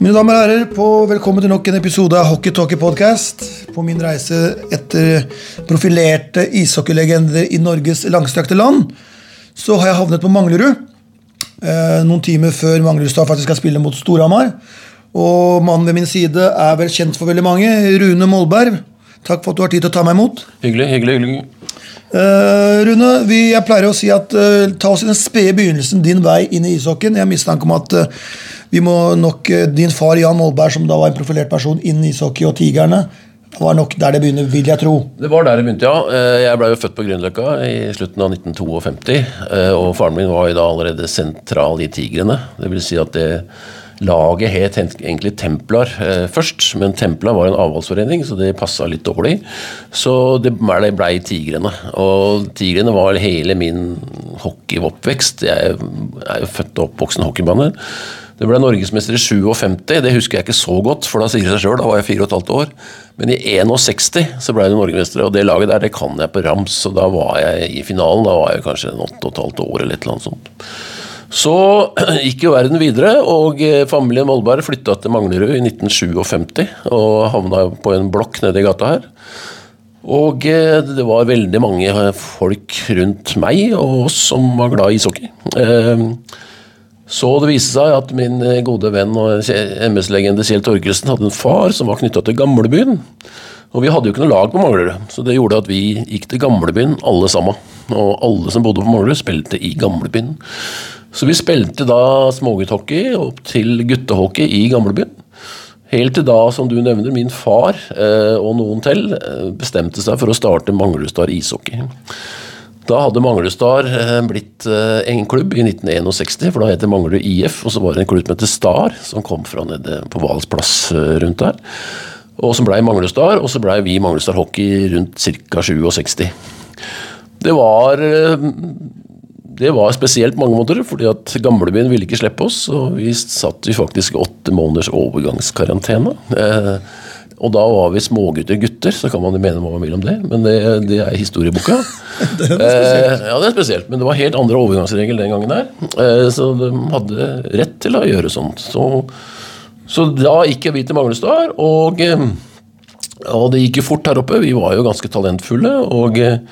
Mine damer og herrer, på velkommen til nok en episode av Hockey Talkie Podcast. På min reise etter profilerte ishockeylegender i Norges langstrakte land, så har jeg havnet på Manglerud. Eh, noen timer før Manglerudstad faktisk skal spille mot Storhamar. Og mannen ved min side er vel kjent for veldig mange. Rune Molberg. Takk for at du har tid til å ta meg imot. Hyggelig, hyggelig. hyggelig. Uh, Rune, vi, jeg pleier å si at uh, ta oss i den spede begynnelsen din vei inn i ishockeyen. Jeg har mistanke om at uh, vi må nok Din far Jan Molberg, som da var en profilert person innen ishockey og Tigerne, var nok der det begynner, vil jeg tro. Det var der det begynte, ja. Eh, Jeg ble jo født på Grünerløkka i slutten av 1952. eh, Og faren min var jo da allerede sentral i Tigrene. Det vil si at det laget het egentlig Templar eh, først, men Templar var en avholdsforening, så det passa litt dårlig. Så det ble, ble Tigrene. Og Tigrene var hele min hockeyoppvekst. Jeg er jo født og oppvoksen hockeybane. Det ble norgesmester i 57, det husker jeg ikke så godt, for da sier det seg sjøl, da var jeg 4 15 år. Men i 61 så ble det norgesmester, og det laget der det kan jeg på rams. Så da var jeg i finalen, da var jeg kanskje 8 15 år eller et eller annet sånt. Så gikk jo verden videre, og eh, familien Molberg flytta til Manglerud i 1957 og havna på en blokk nede i gata her. Og eh, det var veldig mange eh, folk rundt meg og oss som var glad i ishockey. Så det viste seg at min eh, gode venn og MS-legende Kjell Torkelsen hadde en far som var knytta til Gamlebyen. Og vi hadde jo ikke noe lag på Manglerud, så det gjorde at vi gikk til Gamlebyen alle sammen. Og alle som bodde på Manglerud, spilte i Gamlebyen. Så vi spilte da smågutthockey opp til guttehockey i Gamlebyen. Helt til da, som du nevner, min far eh, og noen til eh, bestemte seg for å starte Manglerudstar ishockey. Da hadde Manglerudstad Star blitt eh, en klubb i 1961, for da het det Manglerud IF. Og så var det en klubb som het Star, som kom fra nede på Vals plass eh, rundt der. Og som blei Manglerudstad, og så blei vi Manglerudstad Hockey rundt ca. 67. Det var eh, det var spesielt mange måter, fordi at gamlebyen ville ikke slippe oss. Og vi satt i faktisk åtte måneders overgangskarantene. Eh, og da var vi smågutter gutter, så kan man jo mene hva man vil om det, men det, det er historieboka. Det er Eh, ja, det er spesielt, men det var helt andre overgangsregler den gangen der. Eh, så de hadde rett til å gjøre sånt. Så, så da gikk vi til Manglerudstad, og, eh, og det gikk jo fort her oppe. Vi var jo ganske talentfulle. og eh,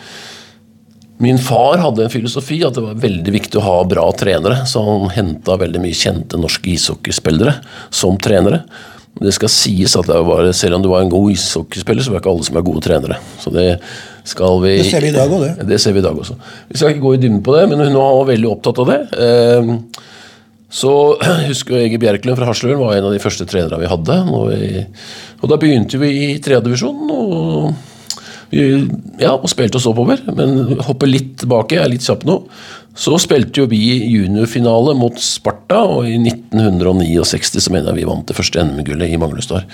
Min far hadde en filosofi at det var veldig viktig å ha bra trenere, så han henta veldig mye kjente norske ishockeyspillere som trenere. Det skal sies at det var, selv om du var en god ishockeyspiller, så var ikke alle som er gode trenere. Så det skal vi Det ser vi i dag også, det. Det ser vi i dag også. Vi skal ikke gå i dybden på det, men hun var veldig opptatt av det. Eh, Så husker jeg Ege Bjerklund fra Hasløren var en av de første trenerne vi hadde. Vi, og da begynte vi i tredjedivisjon og, ja, og spilte oss oppover. Men hopper litt tilbake, er litt kjapp nå. Så spilte jo vi juniorfinale mot Sparta, og i 1969 så mener jeg vi vant det første NM-gullet i Manglestad.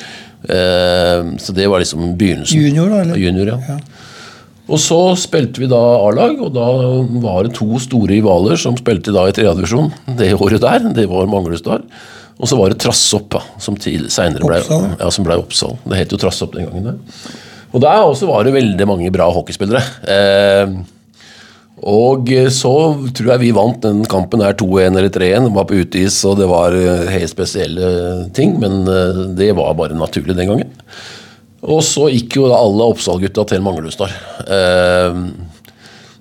Eh, så det var liksom begynnelsen. Junior, da? eller? Junior, ja. Og så spilte vi da A-lag, og da var det to store rivaler som spilte da i tredjedivisjon det året der. Det var Manglestad. Og så var det Trassopp, da, som seinere senere ble, Oppsal. ja, ble Oppsal. Det het jo Trassopp den gangen. der. Og der også var det veldig mange bra hockeyspillere. Eh, og så tror jeg vi vant den kampen her 2-1 eller 3-1. Var på uteis, og det var eh, helt spesielle ting, men eh, det var bare naturlig den gangen. Og så gikk jo da alle Oppsal-gutta til Manglerudstad. Eh,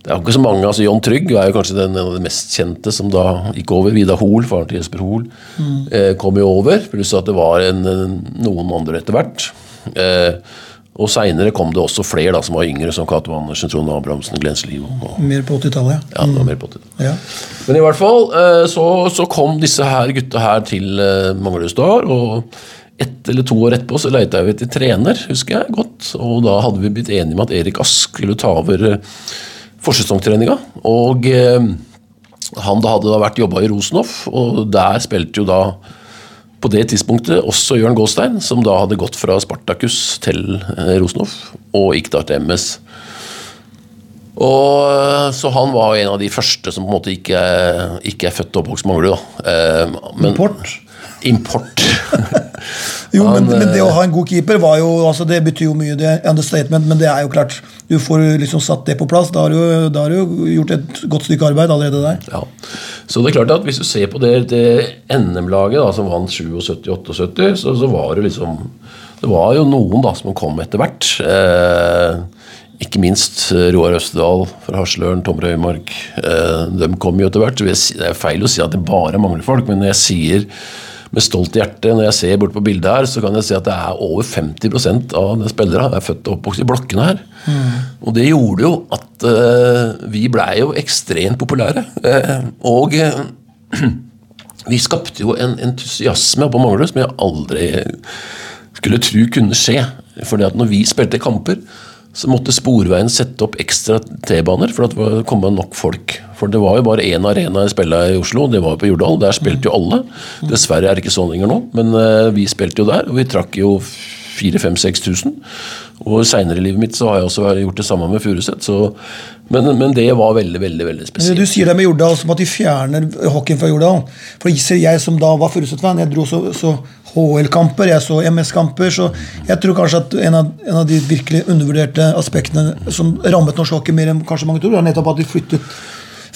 det er jo ikke så mange, altså John Trygg er jo kanskje den en av de mest kjente som da gikk over. Vidar Hoel, faren til Jesper Hoel, eh, kom jo over. Pluss at det var en, en, noen andre etter hvert. Eh, og seinere kom det også flere da, som var yngre, som Cato Andersen, Trond Abrahamsen, Glenn Liv. Og, Mer på 80-tallet, ja, ja. det var mer på 80 ja. Men i hvert fall eh, så, så kom disse her gutta her til eh, Manglerudstad. Og ett eller to år etterpå så leita vi etter trener, husker jeg godt. Og da hadde vi blitt enige med at Erik Ask skulle ta over eh, forsesongtreninga. Og han da hadde da vært jobba i Rosenhoff, og der spilte jo da på det tidspunktet også Jørn Gåstein, som da hadde gått fra Spartakus til eh, Rosenhoff, og gikk da til MS. Og, eh, så han var en av de første som på en måte ikke, ikke er født og oppvokst på Manglerud. Eh, Import? Import. Jo, men, men det eh, å ha en god keeper var jo, altså det betyr jo mye. det er understatement, Men det er jo klart, du får liksom satt det på plass. Da har du, da har du gjort et godt stykke arbeid allerede der. Ja. Så det er klart at hvis du ser på det, det NM-laget som vant 77-78, så, så var det liksom Det var jo noen da som kom etter hvert. Eh, ikke minst eh, Roar Østedal fra Hasløren, Tom Røymark. Eh, de kom jo etter hvert. Det er feil å si at det bare mangler folk, men når jeg sier med stolt hjerte, når jeg ser bort på bildet her, så kan jeg si at det er over 50% av de spillere er født og oppvokst i blokkene her. Og det gjorde jo at uh, vi blei jo ekstremt populære. Uh, og uh, vi skapte jo en entusiasme på Manglerud som jeg aldri skulle tro kunne skje. Fordi at når vi spilte kamper, så måtte Sporveien sette opp ekstra T-baner for at det kom nok folk. For det var jo bare én arena jeg spilte i Oslo, det var jo på Jordal. Der spilte jo alle. Dessverre er det ikke sånn lenger nå, men eh, vi spilte jo der, og vi trakk jo 4000-5000. Og seinere i livet mitt så har jeg også gjort det samme med Furuset. Men, men det var veldig, veldig veldig spesielt. Du sier det med Jordal som at de fjerner hockeyen fra Jordal. For ser jeg som da var Furuset-fan, jeg dro så, så HL-kamper, jeg så MS-kamper, så jeg tror kanskje at en av, en av de virkelig undervurderte aspektene som rammet norsk hockey mer enn kanskje mange tror, er nettopp at de flyttet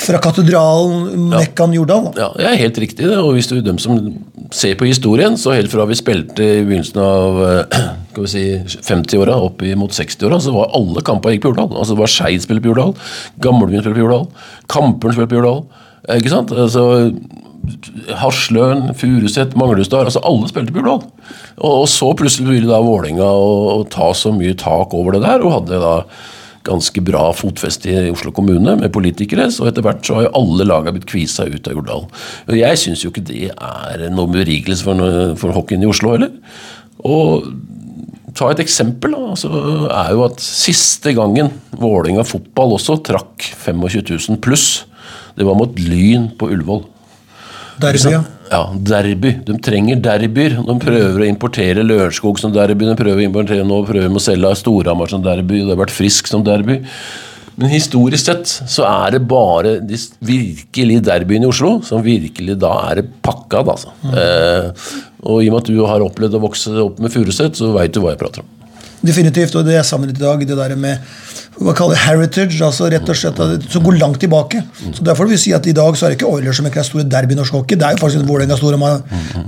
fra katedralen Mekkan Jordal. Da. Ja, det er helt riktig. det, og hvis du dem som ser på historien, så helt fra vi spilte i begynnelsen av eh, si, 50-åra opp mot 60-åra, så var alle kamper gikk på Jordal. Altså Det var Skeid spilte på Jordal, Gamlebyen spilte på Jordal, Kamperen spilte på Jordal. Ikke sant? Altså Hasløen, Furuset, Manglestad altså Alle spilte på Jordal. Og, og så plutselig ville da Vålerenga ta så mye tak over det der, og hadde da ganske bra fotfeste i Oslo kommune med politikere, så etter hvert så har jo alle laga blitt kvisa ut av Jordal. Og jeg syns jo ikke det er noe berigelse for, for hockeyen i Oslo heller. Og ta et eksempel, da, altså, er jo at siste gangen Vålinga fotball også trakk 25 000 pluss, det var mot Lyn på Ullevål. Derby, ja. Ja, derby. De trenger derbyer. De prøver å importere Lørenskog som derby. De prøver å importere nå prøver de å selge Storhamar som derby. Det har vært Frisk som derby. Men historisk sett så er det bare de virkelig derbyene i Oslo som virkelig da er det pakka. Altså. altså. Eh, og i og med at du har opplevd å vokse opp med Furuset, så veit du hva jeg prater om. Definitivt, og det jeg savner i dag, det der med hva kaller heritage, altså rett og slett som går langt tilbake. Så Derfor vil vi si at i dag så er det ikke Oilers som er store derby i norsk hockey. Det er jo faktisk Vålerenga store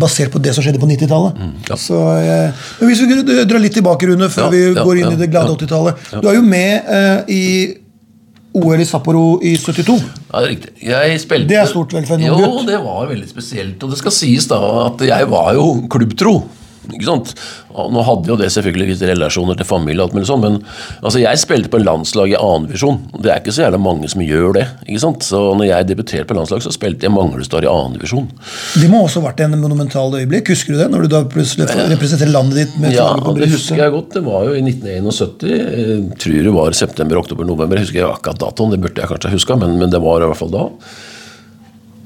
basert på det som skjedde på 90-tallet. ja. Så eh, men Hvis vi drar litt tilbake, Rune, før Ja, vi ja, går inn ja, i det glade ja. 80-tallet. Du er jo med eh, i OL i Sapporo i 72. Ja, det er spilte, Det er stort vel for en ung Jo, det var veldig spesielt. Og det skal sies da at jeg var jo klubbtro. Ikke sant? Nå hadde jo det selvfølgelig litt relasjoner til familie, og alt mulig sånn, men altså, jeg spilte på en landslag i annendivisjon. Det er ikke så jævla mange som gjør det. ikke sant? Så når jeg debuterte på landslag, så spilte jeg Manglestad i annendivisjon. Det må også ha vært en monumental øyeblikk. Husker du det? Når du da plutselig representerer landet ditt med Ja, det husker jeg godt. Det var jo i 1971. Jeg tror det var september, oktober, november. Jeg husker akkurat datoen, det burde jeg kanskje ha huska, men, men det var i hvert fall da.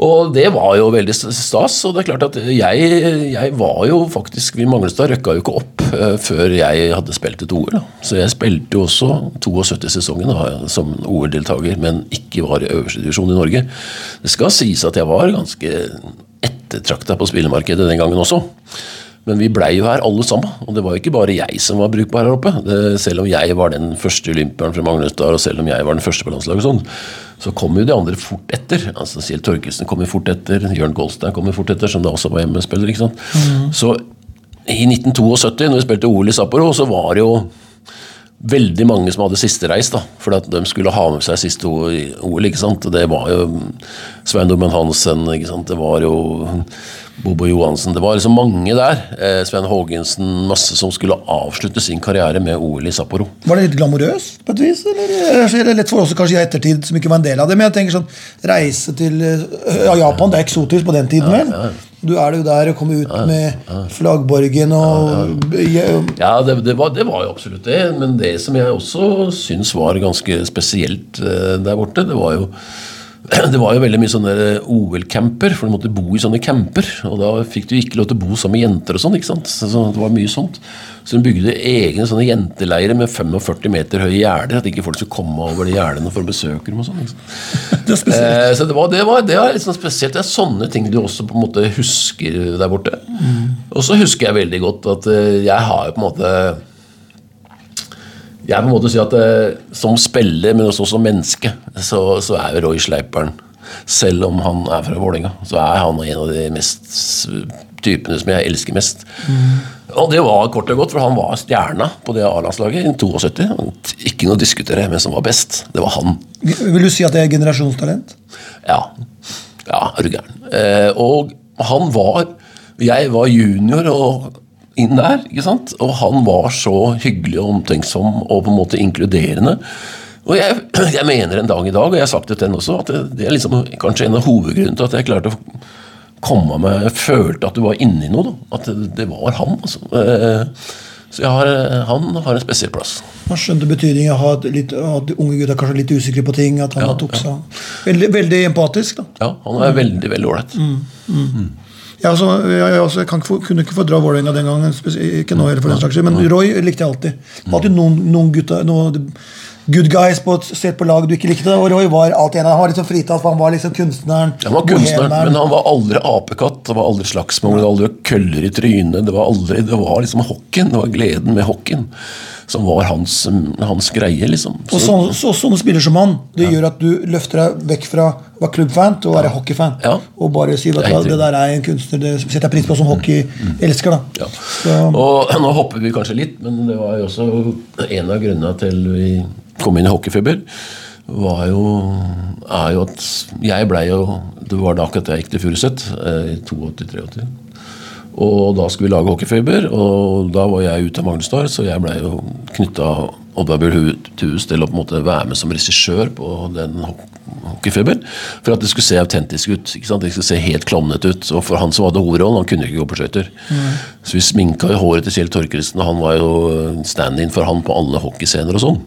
Og det var jo veldig stas. Og det er klart at jeg, jeg var jo faktisk Vi Manglestad røkka jo ikke opp eh, før jeg hadde spilt et OL. Så jeg spilte jo også 72-sesongen som OL-deltaker, men ikke var i øverste divisjon i Norge. Det skal sies at jeg var ganske ettertrakta på spillemarkedet den gangen også. Men vi blei jo her alle sammen, og det var jo ikke bare jeg som var brukbar her oppe. Det, selv om jeg var den første olympieren fra Magnusdal, og selv om jeg var den første på landslaget, sånn, så kom jo de andre fort etter. Altså Kjell Torkelsen kom jo fort etter, Jørn Golstein kom jo fort etter, som da også var hjemmespiller. ikke sant? Så i 1972, når vi spilte OL i Sapporo, så var det jo veldig mange som hadde siste reis, da, for at de skulle ha med seg siste OL. ikke sant? Og Det var jo Svein Dorman Hansen, ikke sant? det var jo Bobo Johansen Det var liksom mange der. Eh, Svein Haagensen, masse som skulle avslutte sin karriere med OL i Sapporo. Var det litt glamorøst på et vis? Eller er det lett for oss kanskje i ettertid som ikke var en del av det? Men jeg tenker sånn, reise til eh, ja, Japan, det er eksotisk på den tiden, vel? Du er jo der og kommer ut med flaggborgen og ja, Ja, det, det, var, det var jo absolutt det. Men det som jeg også syns var ganske spesielt eh, der borte, det var jo det var jo veldig mye sånne OL-camper, for du måtte bo i sånne camper. Og da fikk du ikke lov til å bo sammen med jenter og sånn. ikke sant? Så det var mye sånt. Så hun bygde egne sånne jenteleirer med 45 meter høye gjerder. At ikke folk skulle komme over de gjerdene for å besøke dem og sånn. Det er. Eh, så det var, det var, det var litt sånn spesielt. Det er sånne ting du også på en måte husker der borte. Og så husker jeg veldig godt at eh, jeg har jo på en måte jeg på en måte sier at eh, Som spiller, men også som menneske, så, så er jo Roy Sleipern Selv om han er fra Vålerenga, så er han en av de mest typene som jeg elsker mest. Og det var kort og godt, for han var stjerna på det A-landslaget i 72. Ikke noe å diskutere hvem som var best. Det var han. Vil du si at det er generasjonstalent? Ja. Ja, er du gæren. Eh, og han var Jeg var junior og inn der, ikke sant? og han var så hyggelig og omtenksom og på en måte inkluderende. Og jeg, jeg mener en dag i dag, og jeg har sagt det til henne også, at det, det er liksom kanskje en av hovedgrunnene til at jeg klarte å komme meg Jeg følte at du var inni noe. da, At det, det var han. altså. Eh, Så har, han har en spesiell plass. Han skjønte betydningen av at, litt, at unge gutter kanskje er litt usikre på ting. At han Ja, tok seg veldig, veldig empatisk. da. Ja, Han er veldig veldig ålreit. Jeg, altså, jeg, jeg, altså, kan kunne ikke få dra Vålerenga den gangen, ikke nå heller, for den saks skyld, men Roy likte jeg alltid. Det alltid noen, noen gutter, noen good guys på et sted på lag du ikke likte, og Roy var alltid en av. Han var liksom fritatt, for han var liksom kunstneren. Han var kunstneren, men han var aldri apekatt. Det var aldri slagsmål, det var aldri køller i trynet. Det var aldri, det var liksom hockeyen. Det var gleden med hockeyen som var hans, hans greie, liksom. Og sånn, så, sånne spiller som han, det gjør at du løfter deg vekk fra å være klubbfan til å være hockeyfan. Ja. Og bare si at Det er der er en kunstner det setter jeg pris på som hockeyelsker. da. Ja. Og nå hopper vi kanskje litt, men det var jo også en av grunnene til vi kom inn i hockeyfeber. Var jo, er jo at jeg blei jo Det var da akkurat jeg gikk til Furuset, eh, i 82-83. Og da skulle vi lage hockeyfeber, og da var jeg ute av Magnusdal, så jeg blei jo knytta Oddvar hus til å på en måte være med som regissør på den ho- For at det skulle se autentisk ut. ikke sant? Det skulle se helt klovnete ut. Og for han som hadde hovedrollen, han kunne ikke gå på skøyter. Så vi sminka jo håret til Kjell Torkelsen, og han var jo stand-in for han på alle hockeyscener og sånn.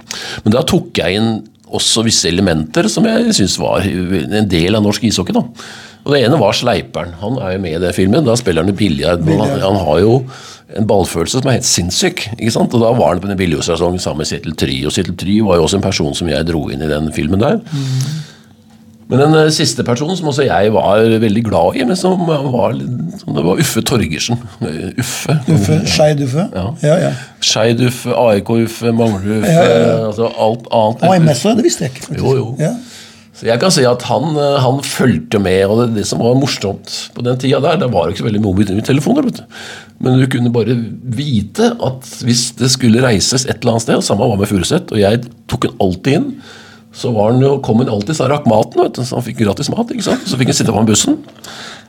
Men da tok jeg inn også visse elementer som jeg syns var en del av norsk ishockey. da. Og Det ene var Sleiperen. Han er jo med i den filmen. Da spiller han biljard. Han, han har jo en ballfølelse som er helt sinnssyk. ikke sant? Og Da var han på den biljordsesongen sammen med Sittel Try. Og Sittel Try var jo også en person som jeg dro inn i den filmen der. Men den eh, siste personen som også jeg var veldig glad i, men som var, som det var Uffe Torgersen. Eh, Uffe. Uffe, Skeid Uffe. Ja. Ja, ja. Skeid Uffe, AIK-Uffe, Manglerud-Uffe Ja, ja, ja. altså alt annet. AMS, det visste jeg ikke. faktisk. Jo, jo. Så jeg kan si at han, eh, han fulgte med, og det, det som var morsomt på den tida der, det var ikke så veldig mobiltelefoner, vet du. Men du kunne bare vite at hvis det skulle reises et eller annet sted, og samme var med Furuset, og jeg tok den alltid inn, så var han jo, kom han alltid, så rakk maten, vet du, så han fikk gratis mat, ikke sant? Så fikk han sitte på den bussen,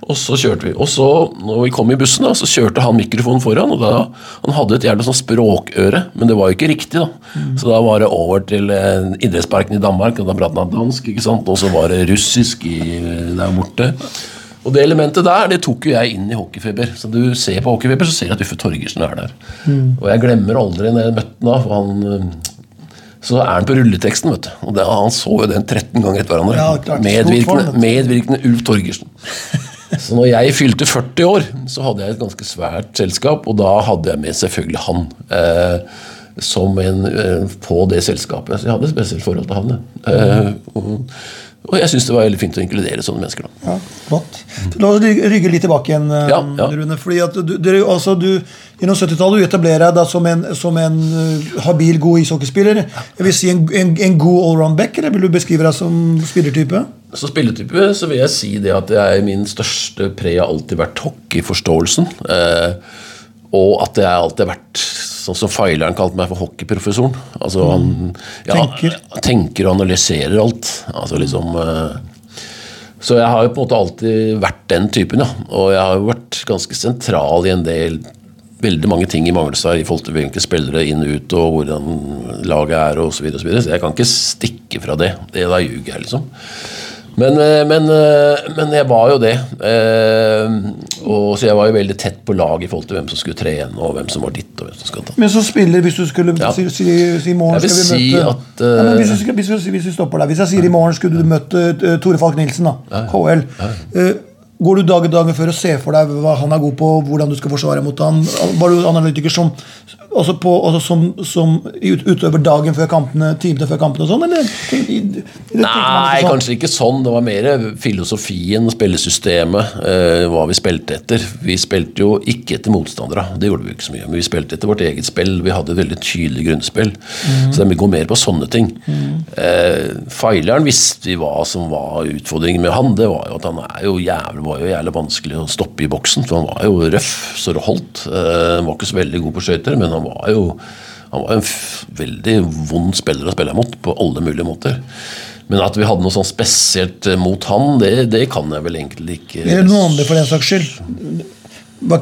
og så kjørte vi. Og så, når vi kom i bussen, da, så kjørte han mikrofonen foran, og da, han hadde et gjerne sånn språkøre, men det var jo ikke riktig da. Så da var det over til eh, idrettsparken i Danmark, og da pratet han dansk, ikke sant? Og så var det russisk i, der borte. Og det elementet der, det tok jo jeg inn i hockeyfeber. Så du ser på hockeyfeber, så ser du at Uffe Torgersen er der. Og jeg glemmer aldri når jeg møtte han for han... Så er han på rulleteksten, vet du. Og det, han så jo den 13 ganger etter hverandre. Ja, klart. Medvirkende, medvirkende Ulf Torgersen. Så når jeg fylte 40 år, så hadde jeg et ganske svært selskap, og da hadde jeg med selvfølgelig han. Eh, som en, eh, på det selskapet. Så jeg hadde et spesielt forhold til han. Eh, og, og jeg syns det var veldig fint å inkludere sånne mennesker. da. Ja, flott. La oss ry- rygge litt tilbake igjen, eh, Ja, ja. Rune. fordi at du, du, altså, du, Gjennom 70-tallet du etablerer deg som en, som en uh, habil, god ishockeyspiller. Jeg vil si en, en, en god allround-back, eller vil du beskrive deg som spillertype? Så spilletype så vil jeg si det at det er min største pre har alltid vært hockeyforståelsen. Eh, og at jeg alltid har vært sånn som Feileren kalte meg for hockeyprofessoren. Altså han ja, Tenker. tenker og analyserer alt. Altså liksom eh, Så jeg har jo på en måte alltid vært den typen, ja. Og jeg har jo vært ganske sentral i en del Veldig mange ting i Manglestad i forhold til hvilke spillere inn og ut, og hvordan laget er og så videre, og så videre. Så jeg kan ikke stikke fra det. Det Da ljuger jeg, liksom. Men, eh, men, eh, men jeg var jo det. Eh, og, så jeg var jo veldig tett på lag i forhold til hvem som skulle trene, og hvem som var ditt. og hvem som skulle ta. Men så spiller, hvis du skulle Ja. si, si, si i morgen skal vi si møte at, uh... ja, hvis, du, skal- hvis, du, hvis vi stopper der Hvis jeg sier i morgen skulle du møte uh, Tore Falk Nilsen, da, KL. Uh, Går du dagen dagen før og ser for deg hva han er god på, hvordan du skal forsvare mot han? Var du analytiker som, også på, også som, som ut- utøver dagen før kampene, timene før kampene og sånn, eller? Nei, sånn? kanskje ikke sånn. Det var mer filosofien, spillesystemet, eh, hva vi spilte etter. Vi spilte jo ikke etter motstandere, det gjorde vi ikke så mye. Men vi spilte etter vårt eget spill. Vi hadde et veldig tydelig grunnspill. Så det går mer på sånne ting. Eh, Feileren visste vi hva som var utfordringen med han. Det var jo at han er jo jævlig, var jo jævlig vanskelig å stoppe i boksen. For han var jo røff så det holdt. Eh, han var ikke så veldig god på skøyter, men han var jo han var en veldig vond spiller å spille mot på alle mulige måter. Men at vi hadde noe sånn spesielt eh, mot han, det, det kan jeg vel egentlig ikke Eller noen andre, for den saks skyld.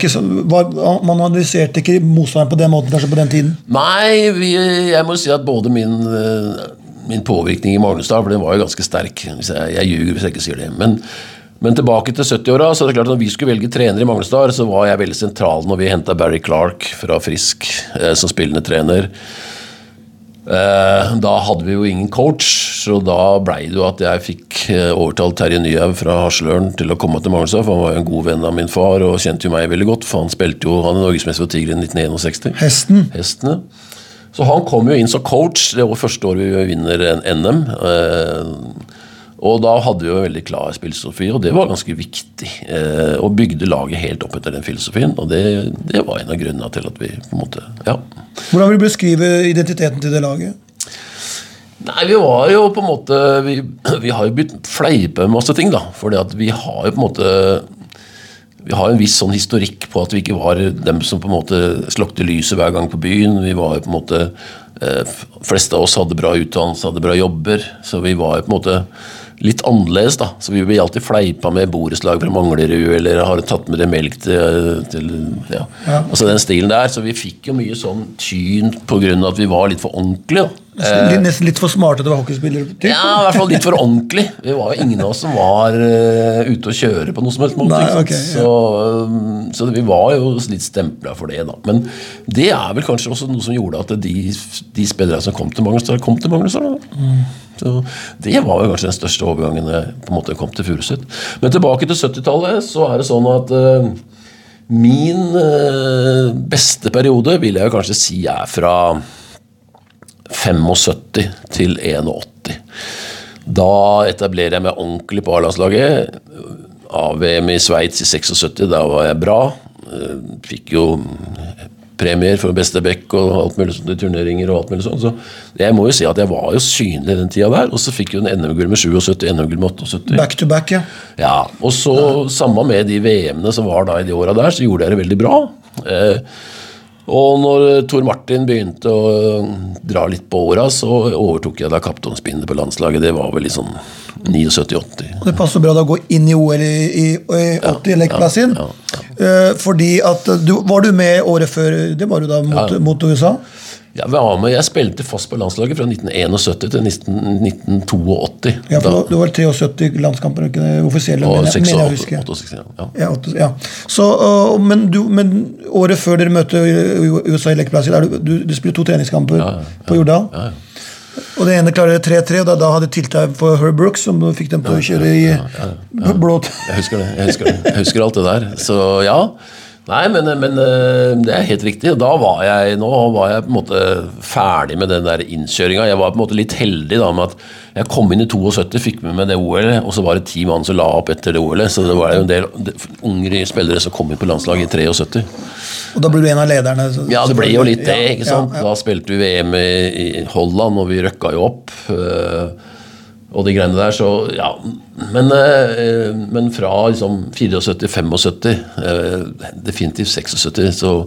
Så, var, man analyserte ikke motstanderen på den måten kanskje på den tiden? Nei, vi, jeg må si at både min, eh, min påvirkning i Magnusdal, for den var jo ganske sterk. Jeg, jeg ljuger hvis jeg ikke sier det. Men, men tilbake til 70-åra, så er det klart at når vi skulle velge trener i Manglestad, så var jeg veldig sentral når vi henta Barry Clark fra Frisk eh, som spillende trener. Eh, Da hadde vi jo ingen coach, så da blei det jo at jeg fikk eh, overtalt Terje Nyhaug fra Hasløren til å komme til Magnusdal, for han var jo en god venn av min far og kjente jo meg veldig godt, for han spilte jo, han er norgesmester for Tigre i 1961 Hesten. hestene. Så han kom jo inn som coach det var første året vi vinner en NM. Og da hadde vi jo en veldig klar spillfilosofi, og det var ganske viktig. Eh, og bygde laget helt opp etter den filosofien, og det, det var en av grunnene til at vi på en måte Ja. Hvordan vil du beskrive identiteten til det laget? Nei, vi var jo på en måte Vi, vi har jo begynt fleipe med masse ting, da. Fordi vi har jo på en måte vi har en viss sånn historikk på at vi ikke var dem som på en måte slukte lyset hver gang på byen. Vi var jo på en måte eh, fleste av oss hadde bra utdannelse, hadde bra jobber. Så vi var jo på en måte litt annerledes, da. Så vi blir alltid fleipa med borettslag fra Manglerud, eller har tatt med det melk til, til ja. Ja. Altså den stilen der. Så vi fikk jo mye sånn tyn av at vi var litt for ordentlige. da. Nesten, litt- nesten litt for smarte til å være hockeyspiller? typ? Ja, i hvert fall litt for ordentlig. Vi var jo ingen av oss som var uh, ute og kjøre på noe som helst måte. Nei, okay, ja. så, um, så vi var jo litt stempla for det, da. Men det er vel kanskje også noe som gjorde at de, de spillerne som kom til Magnusdal, kom til da. Mm. Så Det var jo kanskje den største overgangen jeg på en måte kom til Furuset. Men tilbake til 70-tallet, så er det sånn at eh, min eh, beste periode vil jeg jo kanskje si er fra 75 til 81. Da etablerer jeg meg ordentlig på A-landslaget. AVM i Sveits i 76, da var jeg bra. Eh, Fikk jo premier for beste back og alt mulig sånt i turneringer. og alt mulig sånt. Så jeg må jo si at jeg var jo synlig den tida der. Og så fikk hun en NM-gull med 77, NM-gull med 78. Back to back, ja. Ja, og så samme med de VM-ene som var da i de åra der, så gjorde jeg det veldig bra. Eh, og når Tor Martin begynte å dra litt på åra, så overtok jeg da kapteinspinnet på landslaget. Det var vel i sånn 79-80. Og det passer bra da å gå inn i OL i, i, i 80 Lake-plassen. ja, Eh, fordi at du, Var du med året før? Det var du da mot, Ja. mot USA? Ja, jeg jeg spilte fast på landslaget fra 1971 til 1982. Ja, for det var 73 landskamper, ikke det offisielle? og mener jeg- mener jeg å 86, huske. 68, ja. Ja, 8, ja. Så, men, du, men året før dere møtte USA i er du, du, du spiller to treningskamper Ja, ja, på Jordal. Ja, ja. Og det ene klarer 3-3, og da, da hadde tiltak for Herb Brooks, som fikk dem til å kjøre i blåt Jeg husker det. Jeg husker, det. jeg husker alt det der. Så ja. Nei, men, men eh, det er helt riktig. Da var jeg nå var jeg på en måte ferdig med den der innkjøringa. Jeg var på en måte litt heldig da med at jeg kom inn i 72, fikk med meg det OL-et, og så var det ti mann som la opp etter det OL-et. Så det var jo en del unge spillere som kom inn på landslaget i 73. Og da ble du en av lederne. så- Ja, det ble jo litt det, ikke sant. Da spilte vi VM i, i Holland, og vi røkka jo opp. Og de greiene der, så ja. Men, øh, men fra liksom 74, 75, øh, definitivt 76, så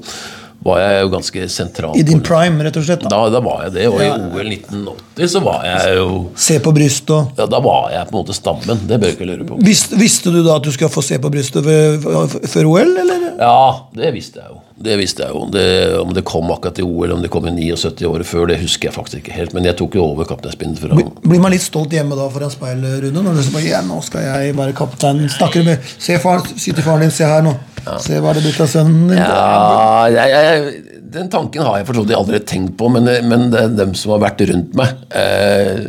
var jeg jo ganske sentral. I din prime, rett og slett. Da. da, da var jeg det, og i OL 1980 så var jeg jo Se på brystet og ja, Da var jeg på en måte stammen. Det bør jeg ikke lure på. visste, visste du da at du skulle få se på brystet før, OL, eller? Ja, det visste jeg jo. Det visste jeg jo. Det, om det kom akkurat i OL, om det kom i 79 året før, det husker jeg faktisk ikke helt. Men jeg tok jo over kapteinspinnet fra Blir man litt stolt hjemme da foran speilet, Rune? Når du sier ja, nå skal jeg være kaptein. Snakker du med Se far, si til faren din, se her nå. Se hva det blitt av sønnen din. Ja, jeg, jeg, Den tanken har jeg for så vidt aldri tenkt på, men, men det, dem som har vært rundt meg, eh,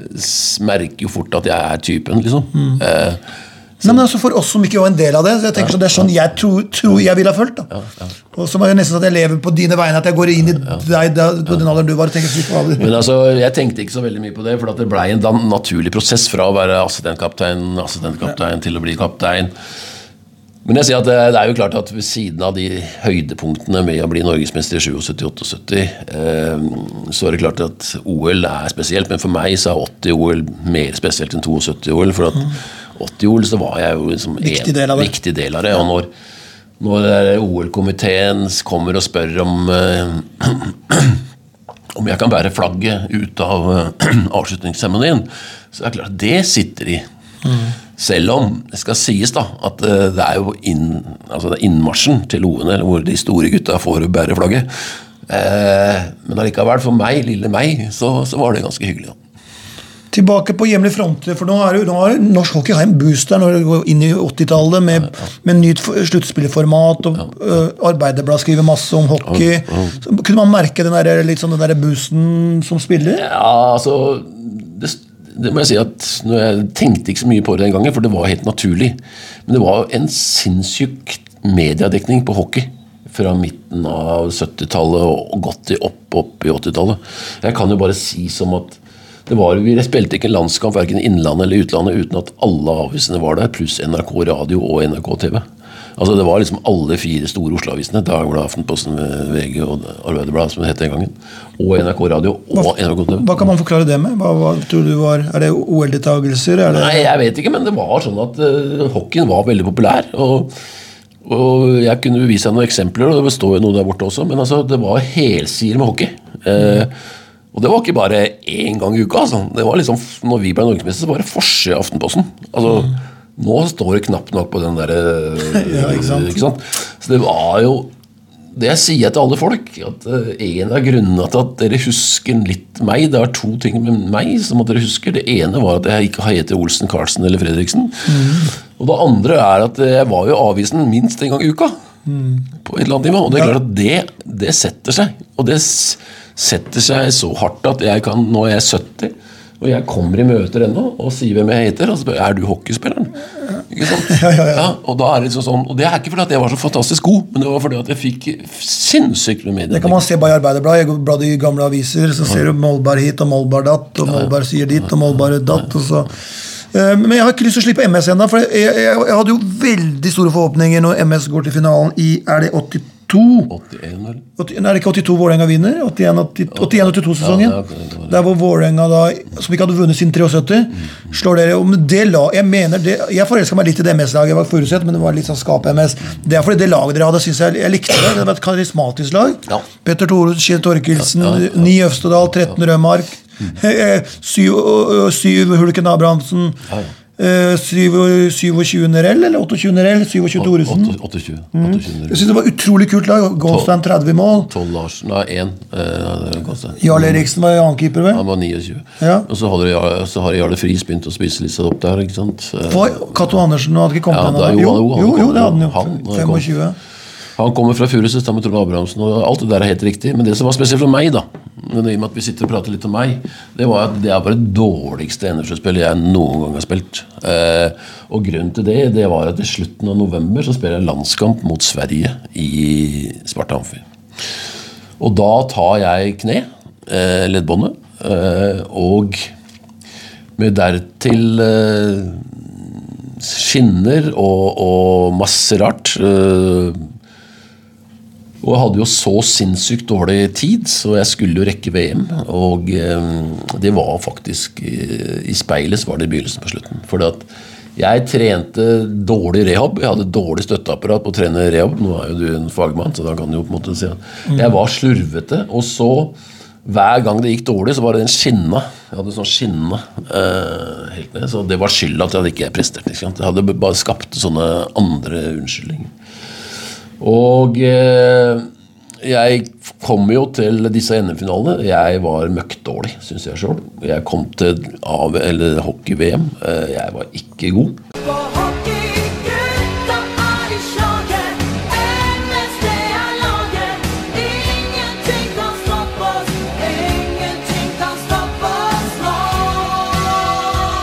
merker jo fort at jeg er typen, liksom. Eh, Nei, men altså For oss som ikke var en del av det, så jeg tenker så det er sånn jeg tror, tror jeg ville ha følt. da Og så må jeg nesten sånn at jeg lever på dine vegne, at jeg går inn i deg da, på den alderen du var. og tenker fader. Men altså, jeg tenkte ikke så veldig mye på det, for at det blei en naturlig prosess fra å være assistentkaptein assistentkaptein til å bli kaptein. Men jeg sier at det, det er jo klart at ved siden av de høydepunktene med å bli norgesmester i 77-78, eh, så er det klart at OL er spesielt. Men for meg så er 80-OL mer spesielt enn 72-OL. For at 80-OL så var jeg jo liksom Viktig del av det. viktig del av det. Og når, når OL-komiteen kommer og spør om eh, om jeg kan bære flagget ut av eh, avslutningsseremonien, så er det klart at det sitter i. Selv om det skal sies da at eh, det er jo inn, altså det er innmarsjen til OL hvor de store gutta får bære flagget. Eh, men allikevel, for meg, lille meg, så, så var det ganske hyggelig. da. Tilbake på hjemlig fronter, for nå er jo- nå har jo norsk hockey har en boost der når det går inn i 80-tallet med, med nytt sluttspillformat, og øh, Arbeiderblad skriver masse om hockey. Så kunne man merke den der, sånn den der boosten som spiller? Ja, altså det, det må jeg si at når Jeg tenkte ikke så mye på det den gangen, for det var helt naturlig. Men det var en sinnssyk mediedekning på hockey fra midten av 70-tallet og godt opp, opp i 80-tallet. Jeg kan jo bare si som at det var, Vi spilte ikke en landskamp verken innlandet eller utlandet uten at alle avisene var der, pluss NRK Radio og NRK TV. Altså Det var liksom alle fire store Oslo-avisene. Dagbladet, Aftenposten, VG og Arbeiderbladet, som det het den gangen. Og NRK Radio og NRK TV. Hva kan man forklare det med? Hva, hva tror du var, Er det OL-deltakelser? Er det Nei, jeg vet ikke, men det var sånn at uh, hockeyen var veldig populær. Og, og jeg kunne vise deg noen eksempler, og det står jo noe der borte også, men altså, det var helsider med hockey. Eh, og det var ikke bare én gang i uka. Altså. Det var liksom, når vi ble norgesmestere, så var det forside Aftenposten. Altså, Nå står det knapt nok på den derre Ja, ikke sant? Så det var jo det jeg sier til alle folk, at eh, en av grunnene til at dere husker litt meg Det er to ting med meg som at dere husker. Det ene var at jeg ikke har hett Olsen, Carlsen eller Fredriksen. Og det andre er at jeg var jo avisen minst en gang i uka. På et eller annet nivå. Og det er klart at det, det setter seg. Og det setter seg så hardt at jeg kan, nå er jeg 70, og jeg kommer i møter ennå og sier hvem jeg heter, og så spør jeg er du hockeyspilleren. Ikke sant? Ja, ja, ja. og da er det liksom sånn, og det er ikke fordi at jeg var så fantastisk god, men det var fordi at jeg fikk sinnssykt med medier. Det kan man se bare i Arbeiderbladet. Bladde i gamle aviser, så ser du Molberg hit og Molberg datt, og Molberg sier ditt og Molberg datt. og så... Eh, Men jeg har ikke lyst til å slippe MS ennå, for jeg, jeg, jeg hadde jo veldig store forhåpninger når MS går til finalen i Er det 82? 81, 80, nei, er det ikke 82 Vålerenga vinner? 81-82-sesongen? Ja, det det er- Der hvor Vålerenga, som ikke hadde vunnet siden 73, slår dere om det la, Jeg mener det, jeg forelska meg litt i det MS-laget. Jeg var forutsett, men det var litt sånn skap-MS. Det er fordi det laget dere hadde, syns jeg, jeg likte det. Det var et karismatisk lag. Ja. Petter Thorud, Kjell Torkelsen, Ja, ja, ja. Ni Øvstedal, 13 Rødmark, eh, syv, øh, syv Hulken Abrahamsen. Ja, ja. Eh, syv- 27 Nerell, eller 28 Nerell? 27 Thoresen. 28. Mm. Jeg synes det var utrolig kult lag. Goldstein 30 mål. 12 Larsen, nei, 1. Eh, Jarl Eriksen var annenkeeper, vel? han var 29. Ja. Og så hadde så har Jarle Friis begynt å spise litt opp der. ikke sant? Eh, For Cato Andersen hadde ikke kommet Ja, ennå? jo- Jo, jo, jo, det hadde han jo. han 25. Han kommer fra Furuset sammen med Trond Abrahamsen, og alt det der er helt riktig. Men det som var spesielt for meg, da, men i og med at vi sitter og prater litt om meg, det var at det er bare det dårligste NFL-spillet jeg noen gang har spilt. Eh, og grunnen til det, det var at i slutten av november så spiller jeg landskamp mot Sverige i Sparta Amfi. Og da tar jeg kne, eh, leddbåndet, eh, og med dertil eh, skinner og, og masse rart. eh, og jeg hadde jo så sinnssykt dårlig tid, så jeg skulle jo rekke VM. Og eh, det var faktisk eh, I speilet så var det begynnelsen på slutten. For at Jeg trente dårlig rehab. Jeg hadde dårlig støtteapparat på å trene rehab. Nå er jo du en fagmann, så da kan du jo på en måte si at jeg var slurvete. Og så, hver gang det gikk dårlig, så var det den skinna. Jeg hadde sånn skinna eh, helt ned. Så det var skylda at jeg hadde Ikke Prestert, Jeg hadde bare skapt sånne andre unnskyldninger. Og eh, jeg kom jo til disse NM-finalene. Jeg var møkkdårlig, syns jeg sjøl. Jeg kom til hockey-VM. Eh, jeg var ikke god.